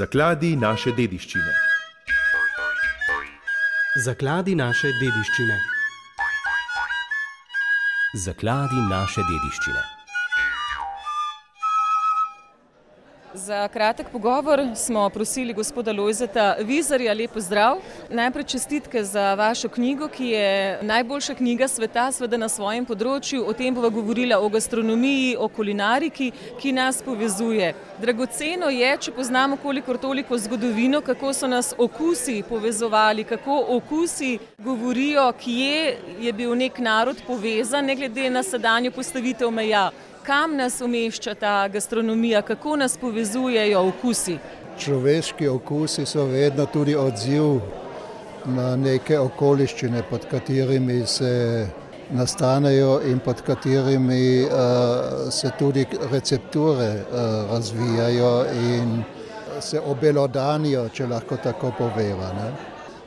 Zakladi naše dediščine. Zakladi naše dediščine. Zakladi naše dediščine. Za kratek pogovor smo prosili gospoda Lojzeta Vizarja, lepo zdrav. Najprej čestitke za vašo knjigo, ki je najboljša knjiga sveta, seveda na svojem področju. O tem bova govorila o gastronomiji, o kulinariki, ki nas povezuje. Dragoceno je, če poznamo kolikor toliko zgodovino, kako so nas okusi povezovali, kako okusi govorijo, kje je bil nek narod povezan, ne glede na sedanjo postavitev meja kam nas umešča ta gastronomija, kako nas povezujejo okusi? Človeški okusi so vedno tudi odziv na neke okoliščine, pod katerimi se nastanejo in pod katerimi uh, se tudi recepture uh, razvijajo in se obelodanijo, če lahko tako poveva. Ne?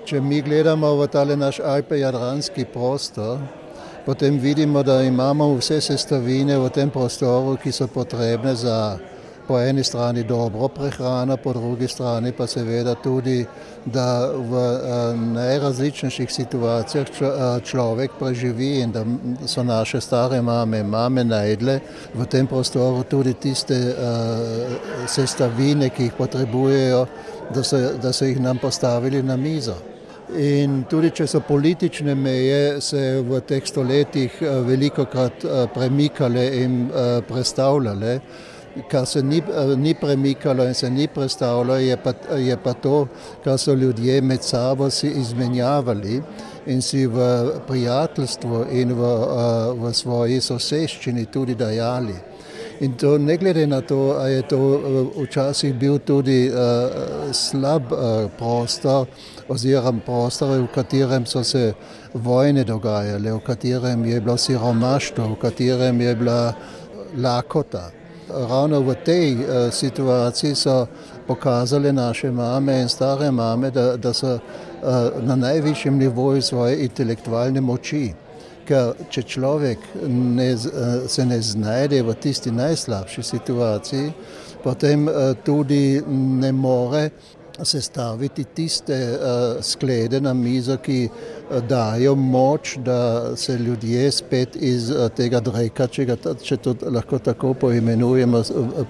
Če mi gledamo v tale naš Alpe-Jadranski prostor, potem vidimo, da imamo vse sestavine v tem prostoru, ki so potrebne za po eni strani dobro prehrano, po drugi strani pa seveda tudi, da v najrazličnejših situacijah človek preživi in da so naše stare mame, mame najdle v tem prostoru tudi tiste sestavine, ki jih potrebujejo, da so, da so jih nam postavili na mizo. In tudi če so politične meje se v teh stoletjih veliko krat premikale in predstavljale, kar se ni, ni premikalo in se ni predstavljalo, je pa, je pa to, kar so ljudje med sabo si izmenjavali in si v prijateljstvu in v, v svoji soseščini tudi dajali. In to ne glede na to, ali je to včasih bil tudi uh, slab uh, prostor, oziroma prostor, v katerem so se vojne dogajale, v katerem je bilo siromaštvo, v katerem je bila lakota. Ravno v tej uh, situaciji so pokazale naše mame in stare mame, da, da so uh, na najvišjem nivoju svoje intelektualne moči. Ker če človek ne, se ne znajde v tisti najslabši situaciji, potem tudi ne more sestaviti tiste sklede na mizo, ki dajo moč, da se ljudje spet iz tega dreka, če, ga, če to lahko tako poimenujemo,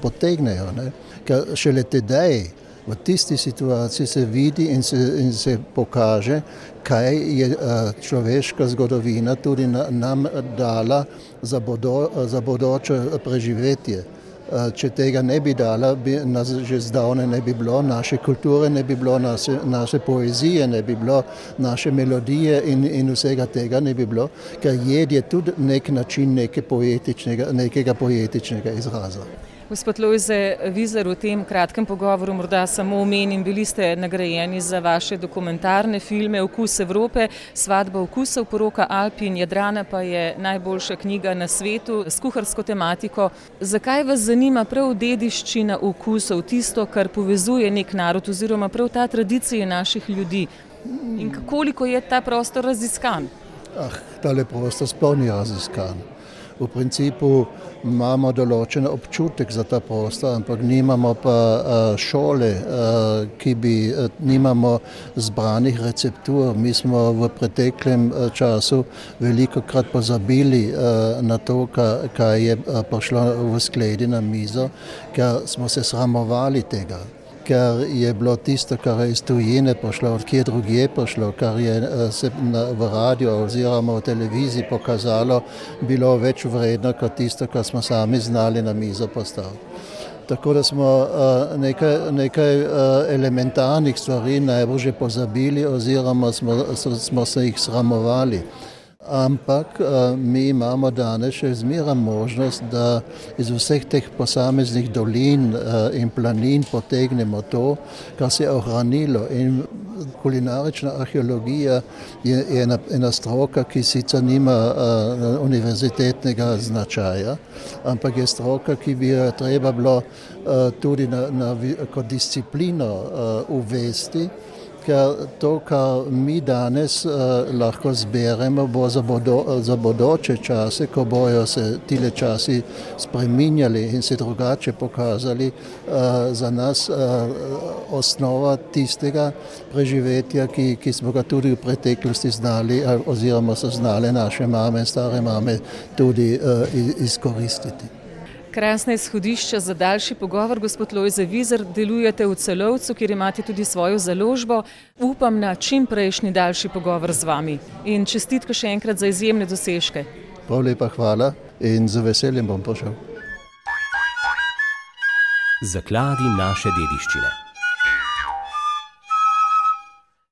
potegnejo. Ne? Ker šele tedaj v tisti situaciji se vidi in se, in se pokaže, kaj je človeška zgodovina tudi nam dala za, bodo, za bodoče preživetje. Če tega ne bi dala, bi nas že zdavne ne bi bilo, naše kulture ne bi bilo, naše, naše poezije ne bi bilo, naše melodije in, in vsega tega ne bi bilo, ker jed je tudi nek način neke poetičnega, nekega poetičnega izraza. Gospod Lojze Vizer, v tem kratkem pogovoru morda samo omenim, bili ste nagrajeni za vaše dokumentarne filme Okus Evrope, Svadba okusov, Poroka Alpi in Jadrana pa je najboljša knjiga na svetu s kuharsko tematiko. Zakaj vas zanima prav dediščina okusov, tisto, kar povezuje nek narod oziroma prav ta tradicija naših ljudi? In koliko je ta prostor raziskan? Ah, tale prostor sploh ni raziskan. V principu imamo določen občutek za ta prostor, ampak nimamo pa šole, ki bi, nimamo zbranih receptur. Mi smo v preteklem času veliko krat pozabili na to, kaj je prišlo v skledi na mizo, ker smo se sramovali tega ker je bilo tisto, kar je iz tujine prišlo, od kje drugje prišlo, kar je se v radio oziroma v televiziji pokazalo, bilo več vredno kot tisto, kar smo sami znali na mizo postaviti. Tako da smo nekaj, nekaj elementarnih stvari najbolj že pozabili oziroma smo, smo se jih sramovali. Ampak mi imamo danes še zmeraj možnost, da iz vseh teh posameznih dolin in planin potegnemo to, kar se je ohranilo. In kulinarična arheologija je ena, ena stroka, ki sicer nima univerzitetnega značaja, ampak je stroka, ki bi jo treba bilo tudi na, na, kot disciplino uvesti ker to, kar mi danes uh, lahko zberemo, bo za, bodo, za bodoče čase, ko bojo se tile časi spreminjali in se drugače pokazali, uh, za nas uh, osnova tistega preživetja, ki, ki smo ga tudi v preteklosti znali, oziroma so znale naše mame in stare mame tudi uh, izkoristiti. Krasna izhodišča za daljši pogovor, gospod Lojze Vizer. Delujete v celovcu, kjer imate tudi svojo založbo. Upam na čim prejšnji daljši pogovor z vami. In čestitke še enkrat za izjemne dosežke. Prav lepa hvala in z veseljem bom prišel. Zakladi naše dediščine.